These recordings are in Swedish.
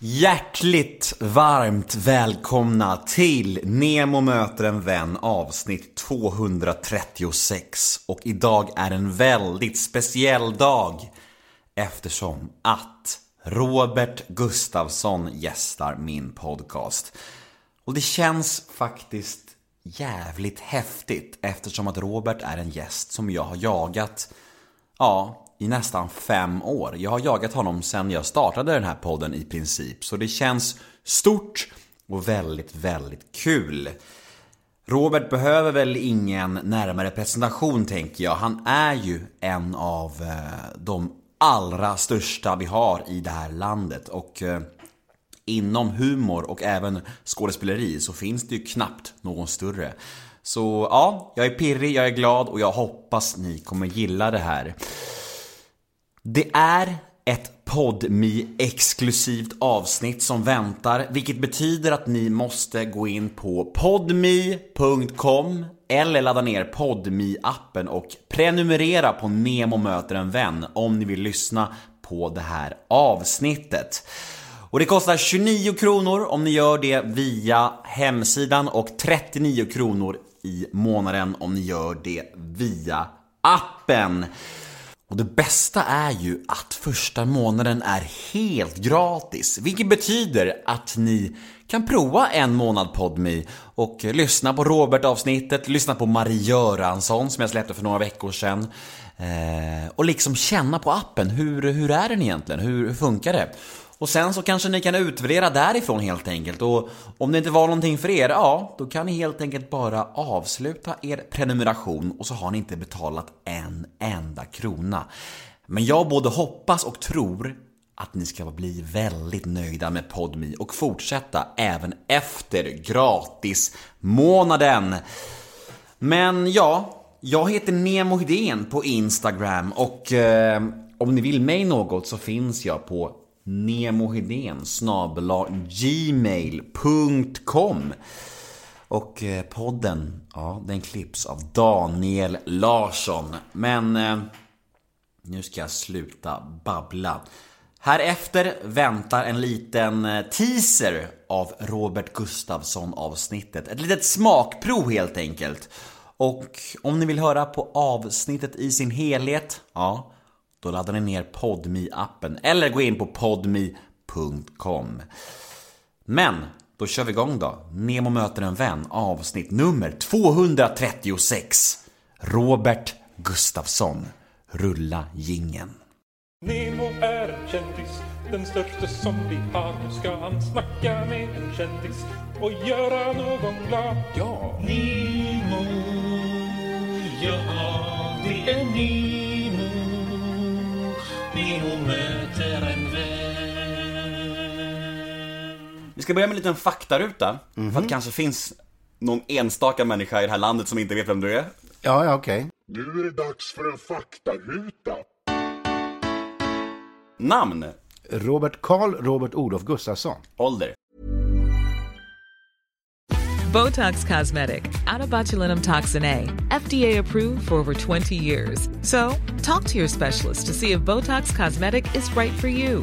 Hjärtligt varmt välkomna till Nemo möter en vän avsnitt 236 och idag är en väldigt speciell dag eftersom att Robert Gustafsson gästar min podcast. Och det känns faktiskt jävligt häftigt eftersom att Robert är en gäst som jag har jagat, ja, i nästan fem år. Jag har jagat honom sedan jag startade den här podden i princip, så det känns stort och väldigt, väldigt kul. Robert behöver väl ingen närmare presentation tänker jag. Han är ju en av eh, de allra största vi har i det här landet och eh, inom humor och även skådespeleri så finns det ju knappt någon större. Så ja, jag är pirrig, jag är glad och jag hoppas ni kommer gilla det här. Det är ett podmi exklusivt avsnitt som väntar, vilket betyder att ni måste gå in på podmi.com eller ladda ner podmi appen och prenumerera på Nemo möter en vän om ni vill lyssna på det här avsnittet. Och det kostar 29 kronor om ni gör det via hemsidan och 39 kronor i månaden om ni gör det via appen. Och det bästa är ju att första månaden är helt gratis, vilket betyder att ni kan prova en månad PodMe och lyssna på Robert-avsnittet, lyssna på Marie Göransson som jag släppte för några veckor sedan eh, och liksom känna på appen, hur, hur är den egentligen? Hur, hur funkar det? Och sen så kanske ni kan utvärdera därifrån helt enkelt och om det inte var någonting för er, ja, då kan ni helt enkelt bara avsluta er prenumeration och så har ni inte betalat en enda krona. Men jag både hoppas och tror att ni ska bli väldigt nöjda med PodMe och fortsätta även efter gratismånaden. Men ja, jag heter Nemo Hedén på Instagram och eh, om ni vill mig något så finns jag på nemohedén gmail.com Och eh, podden, ja, den klipps av Daniel Larsson. Men eh, nu ska jag sluta babbla. Här efter väntar en liten eh, teaser av Robert Gustafsson avsnittet. Ett litet smakprov helt enkelt. Och om ni vill höra på avsnittet i sin helhet, ja, då laddar ni ner podmi appen eller gå in på podmi.com. Men då kör vi igång då. Nemo möter en vän avsnitt nummer 236. Robert Gustafsson. Rulla gingen. Nemo är en kändis, den största som vi har. Nu ska han snacka med en kändis och göra någon glad. Ja! Nemo, ja det är Nemo. Nemo ska börja med en liten faktaruta. För Mhm. att det kanske finns någon enstaka människa i det här landet som inte vet vem du är. Ja, ja, okej. Nu är det dags för en faktaruta. Namn, Robert Karl Robert Olof Gustafsson. ålder, Botox Cosmetic, out of botulinum toxin A, FDA approved for over 20 years. So, talk to your specialist to see if Botox Cosmetic is right for you.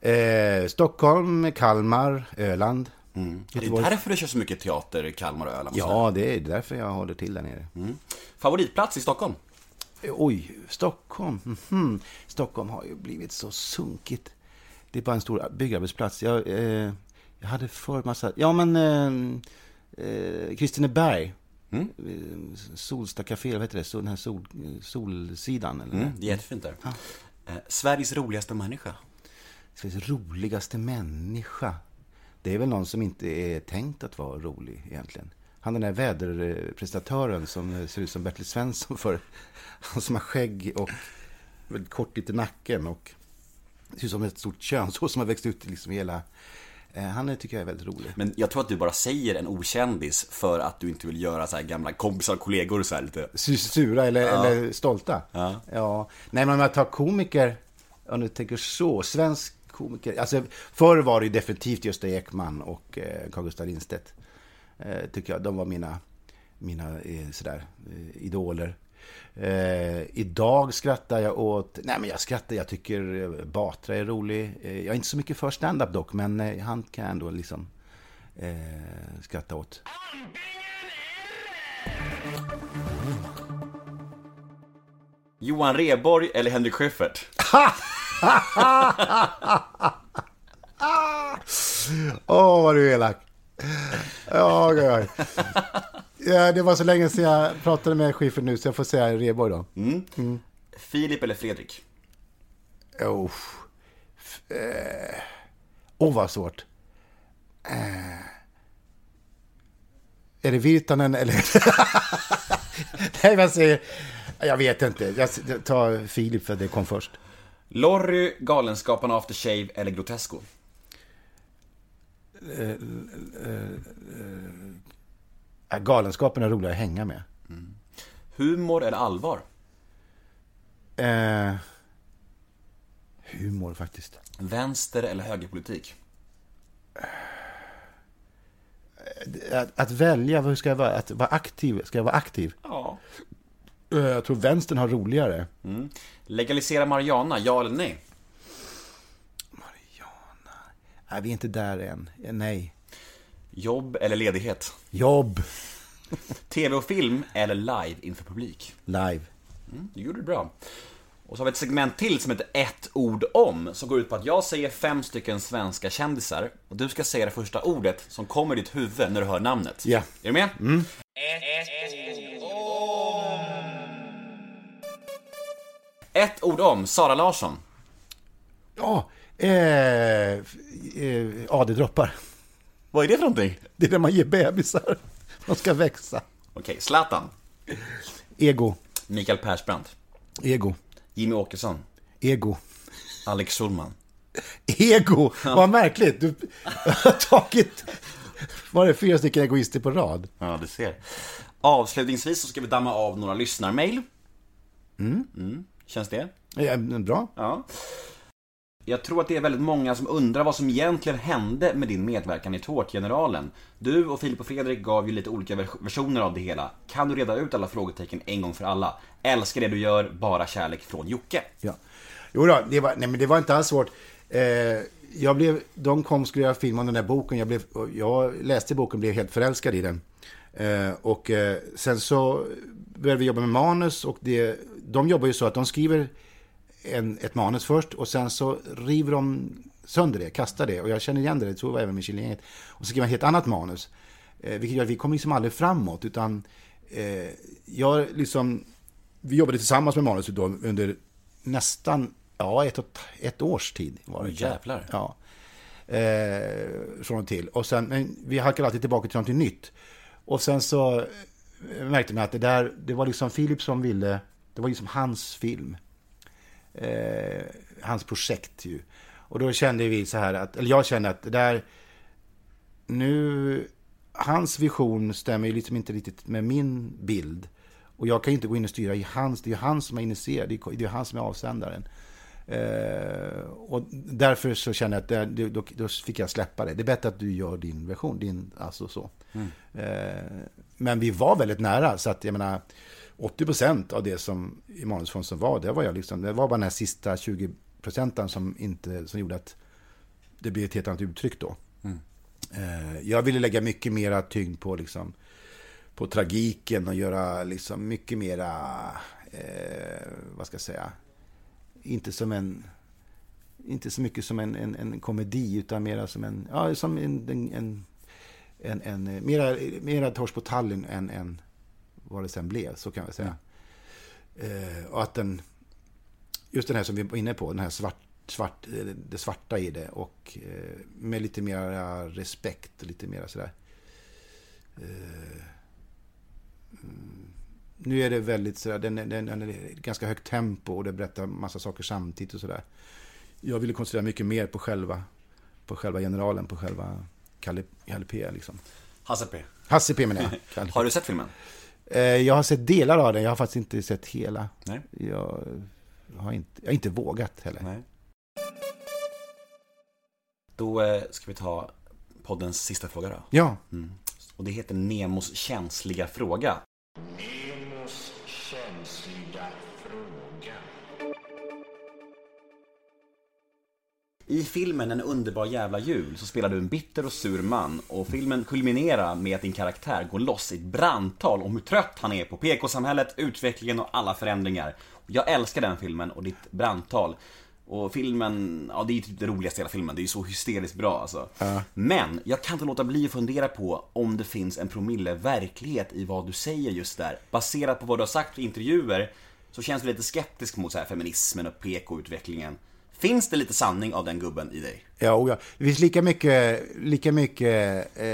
Eh, Stockholm, Kalmar, Öland. Är det Göteborg. därför du kör så mycket teater i Kalmar och Öland? Ja, det är därför jag håller till där nere. Favoritplats i Stockholm? Eh, Oj, Stockholm. Mhm. Stockholm har ju blivit så sunkigt. Det är bara en stor byggarbetsplats. Jag, eh, jag hade för massa... Ja, men... Eh, eh, Kristineberg. Mm. Eh, Solsta Café, vad heter det? Så, den här sol, Solsidan. Eller? Mm, det är jättefint där. Eh, Sveriges roligaste människa? Sveriges roligaste människa. Det är väl någon som inte är tänkt att vara rolig egentligen. Han den där väderprestatören som ser ut som Bertil Svensson för. Han som har skägg och väldigt kort lite i nacken och ser ut som ett stort könshår som har växt ut liksom hela Eh, han är, tycker jag är väldigt rolig. Men jag tror att du bara säger en okändis för att du inte vill göra så här gamla kompisar och kollegor så här lite. Su- Sura eller, eller stolta? Ja. ja. Nej, men om jag tar komiker, om du tänker så, svensk komiker. Alltså, förr var det definitivt Gösta Ekman och eh, Carl Gustaf Lindstedt. Eh, tycker jag. De var mina, mina eh, sådär, eh, idoler. Eh, idag skrattar jag åt, nej men jag skrattar, jag tycker Batra är rolig. Jag är inte så mycket för stand-up dock, men han kan jag ändå liksom skratta åt. Johan Rheborg eller Henrik Schyffert? Åh, vad du är elak. Ja, oj, oj. Ja, det var så länge sedan jag pratade med Schiffer nu, så jag får säga Rheborg då. Filip eller Fredrik? Oh. F- eh. Åh, vad svårt. Eh. Är det Virtanen eller... Nej, vad säger... Jag vet inte. Jag jag tar Filip för det kom först. Lorry, Galenskaparna After Shave eller Grotesco? Äh, Galenskapen är roligare att hänga med. Humor eller allvar? Eh. Humor faktiskt. Vänster eller högerpolitik? Att, att välja, hur ska jag vara? Att vara aktiv, ska jag vara aktiv? Ja. Eh, Jag tror vänstern har roligare. Legalisera Mariana, ja eller nej? Nej, vi är inte där än. Eh, Nej. Jobb eller ledighet? Jobb. TV och film eller live inför publik? Live. Du gjorde det bra. Och så har vi ett segment till som heter ett ord om, som går ut på att jag säger fem stycken svenska kändisar och du ska säga det första ordet som kommer i ditt huvud när du hör namnet. Ja. Är du med? Ett ord om, Sara Larsson. Ja. Eh, eh, AD-droppar. Vad är det för någonting? Det är när man ger bebisar. De ska växa. Okej, Zlatan. Ego. Mikael Persbrandt. Ego. Jimmy Åkesson. Ego. Alex Schulman. Ego! Vad märkligt. Du har tagit... Var det fyra stycken egoister på rad? Ja, du ser. Avslutningsvis så ska vi damma av några lyssnarmail. Mm. Känns det? Ja, bra. Ja. Jag tror att det är väldigt många som undrar vad som egentligen hände med din medverkan i Tårtgeneralen. Du och Filip och Fredrik gav ju lite olika vers- versioner av det hela. Kan du reda ut alla frågetecken en gång för alla? Älskar det du gör, bara kärlek från Jocke. Ja. Jo då, det var, nej, men det var inte alls svårt. Eh, jag blev, de kom och skulle göra film om den där boken. Jag, blev, jag läste boken och blev helt förälskad i den. Eh, och eh, sen så började vi jobba med manus och det, de jobbar ju så att de skriver en, ett manus först och sen så river de sönder det, kastar det. Och jag känner igen det, det tror jag även med Killinggänget. Och så skriver man ett helt annat manus. Eh, vilket gör att vi kommer liksom aldrig framåt, utan eh, jag liksom, vi jobbade tillsammans med manuset då under nästan, ja, ett, och, ett års tid. Var det. Jävlar. Ja. Eh, från och till. Och sen, men vi halkade alltid tillbaka till någonting nytt. Och sen så eh, märkte man att det där, det var liksom Filip som ville, det var liksom hans film. Eh, hans projekt ju. Och då kände vi så här att, eller jag kände att det där, nu, hans vision stämmer ju liksom inte riktigt med min bild. Och jag kan ju inte gå in och styra i hans, det är ju han som är initierad, det är är han som är avsändaren. Eh, och därför så känner jag att det, då, då fick jag släppa det. Det är bättre att du gör din version, din, alltså så. Eh, men vi var väldigt nära, så att jag menar, 80% av det som i som var, det var jag liksom, det var bara den här sista 20 procenten som inte, som gjorde att det blev ett helt annat uttryck då. Eh, jag ville lägga mycket mera tyngd på liksom, på tragiken och göra liksom mycket mera, eh, vad ska jag säga, inte som en, inte så mycket som en, en, en komedi utan mera som en, ja, som en, en, en, en, en mera, mera Tors på Tallinn än, än vad det sen blev, så kan jag säga. Eh, och att den, just den här som vi var inne på, den här svart, svart, eh, det svarta i det och eh, med lite mer respekt, lite mer sådär. Eh, mm, nu är det väldigt sådär, den, den, den är ganska högt tempo och det berättar massa saker samtidigt och sådär. Jag ville koncentrera mycket mer på själva på själva generalen, på själva Kalle, Kalle P. Liksom. Hasse P. Hasse P menar jag. Har du sett filmen? Eh, Jag har sett delar av den, jag har faktiskt inte sett hela. Nej. Jag har inte, jag har inte vågat heller. Nej. Då eh, ska vi ta poddens sista fråga då. Ja, Och det heter Nemos känsliga fråga. I filmen En underbar jävla jul så spelar du en bitter och sur man och filmen kulminerar med att din karaktär går loss i ett brandtal om hur trött han är på PK-samhället, utvecklingen och alla förändringar. Jag älskar den filmen och ditt brandtal. Och filmen, ja det är typ det roligaste i hela filmen, det är ju så hysteriskt bra alltså. Men, jag kan inte låta bli att fundera på om det finns en promille verklighet i vad du säger just där. Baserat på vad du har sagt i intervjuer så känns du lite skeptisk mot så här feminismen och PK-utvecklingen. Finns det lite sanning av den gubben i dig? ja, och ja. Det finns lika mycket, lika mycket eh,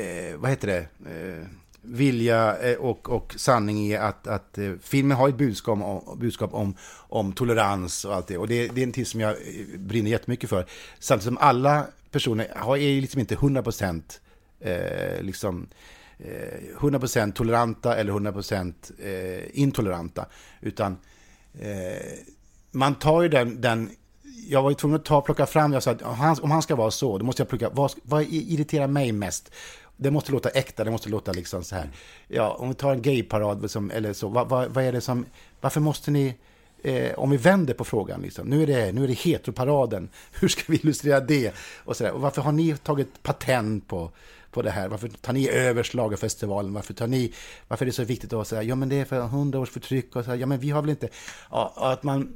eh, vad heter det? Eh, vilja eh, och, och sanning i att, att eh, filmen har ett budskap, om, budskap om, om tolerans och allt det. Och det, det är en tid som jag eh, brinner jättemycket för. Samtidigt som alla personer har, är ju liksom inte 100 procent eh, liksom, eh, 100% toleranta eller 100% eh, intoleranta. Utan eh, man tar ju den, den jag var ju tvungen att ta, plocka fram, jag sa att om han, om han ska vara så, då måste jag plocka, vad, vad irriterar mig mest? Det måste låta äkta, det måste låta liksom så här. Ja, om vi tar en gayparad som, eller så, vad, vad, vad är det som, varför måste ni, eh, om vi vänder på frågan, liksom, nu är det, nu är det heteroparaden, hur ska vi illustrera det? Och, så där. och varför har ni tagit patent på, på det här? Varför tar ni över Schlagerfestivalen? Varför, tar ni, varför är det så viktigt att säga, ja men det är för hundra års förtryck och så här, ja men vi har väl inte, ja, att man,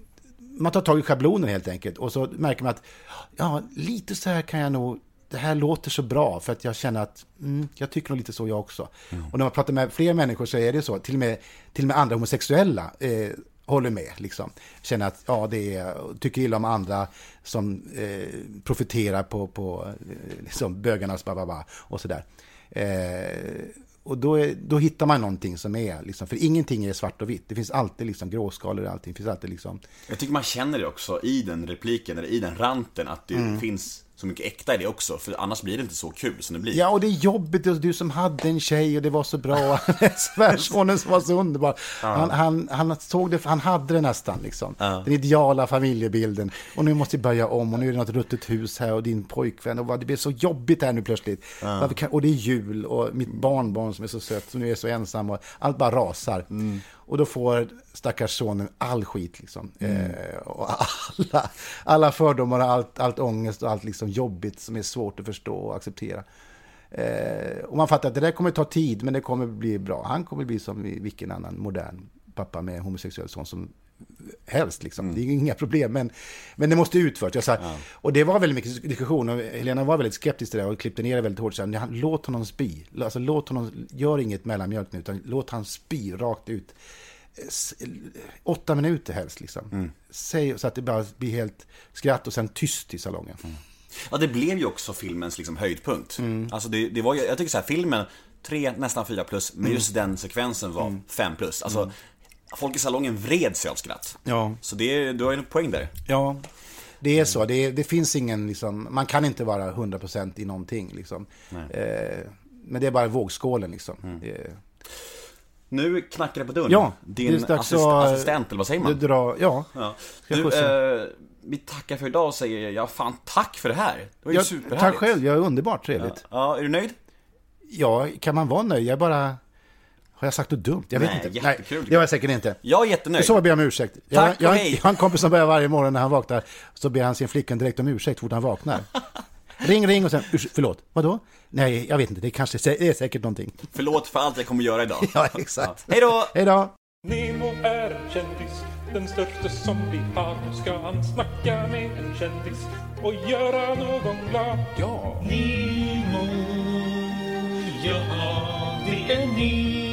man tar tag i schablonen helt enkelt och så märker man att, ja lite så här kan jag nog, det här låter så bra för att jag känner att mm, jag tycker nog lite så jag också. Och när man pratar med fler människor så är det så, till och med, till och med andra homosexuella eh, håller med. Liksom. Känner att, ja, det är, tycker illa om andra som eh, profiterar på, på eh, liksom bögarnas bababa och sådär. Eh, och då, är, då hittar man någonting som är, liksom, för ingenting är svart och vitt. Det finns alltid liksom gråskalor i allting. Det finns alltid liksom, Jag tycker man känner det också i den repliken, eller i den ranten, att det finns så mycket äkta i det också. För annars blir det inte så kul som det blir. Ja, och det är jobbigt. och Du som hade en tjej och det var så bra. Svärsonen som var så underbar. Han, han, han såg det, han hade det nästan liksom. Den ideala familjebilden. Och nu måste vi börja om och nu är det något ruttet hus här och din pojkvän. Och vad, det blir så jobbigt här nu plötsligt. Varför kan, och det är jul och mitt barnbarn som är så sött som nu är så ensam. Och allt bara rasar. Och då får stackars sonen all skit liksom. Eh, och alla, alla fördomar allt, allt ångest och allt liksom jobbigt som är svårt att förstå och acceptera. Eh, och man fattar att det där kommer ta tid, men det kommer bli bra. Han kommer bli som vilken annan modern pappa med homosexuell son som helst. Liksom. Det är inga problem, men, men det måste utföras. Jag sa, Och det var väldigt mycket diskussion, och Helena var väldigt skeptisk till det och klippte ner det väldigt hårt. Så här, låt honom spy. Alltså, låt honom, gör inget mellanmjölk nu, utan låt han spy rakt ut. S- Åtta minuter helst, liksom. Säg så att det bara blir helt skratt och sen tyst i salongen. Ja, det blev ju också filmens liksom höjdpunkt. Alltså det, det var jag tycker så här, filmen, tre, nästan fyra plus, men just den sekvensen var fem plus. Alltså, folk i salongen vred sig av skratt. Ja. Så det, du har ju en poäng där. Ja, det är så. Det, det finns ingen, liksom, man kan inte vara 100% i någonting. Liksom. Eh, men det är bara vågskålen liksom. Det, Nu knackar det på dörren. Ja, Din assist, att- assistent, eller vad säger man? drar, ja. Ja. Du, eh, vi tackar för idag och säger jag, fan tack för det här. Det var ju Jag, superhärligt. tack själv, jag är underbart trevligt. Ja, är du nöjd? Ja, kan man vara nöjd? Jag bara... Har jag sagt något dumt? Jag vet Nej, inte. jättekul. det har jag säkert inte. Jag är jättenöjd. Så ber jag om ursäkt. Jag, Tack och jag, hej. jag har en kompis som börjar varje morgon när han vaknar, så ber han sin flicka direkt om ursäkt fort han vaknar. ring, ring och sen, "Urs- förlåt, vadå? Nej, jag vet inte, det kanske det är säkert någonting. Förlåt för allt jag kommer göra idag. Ja, exakt. Hej då! Hej då! Nemo är en kändis, den största som vi har. Nu ska han snacka med en kändis och göra någon glad. Ja! Nemo, ja det är Nemo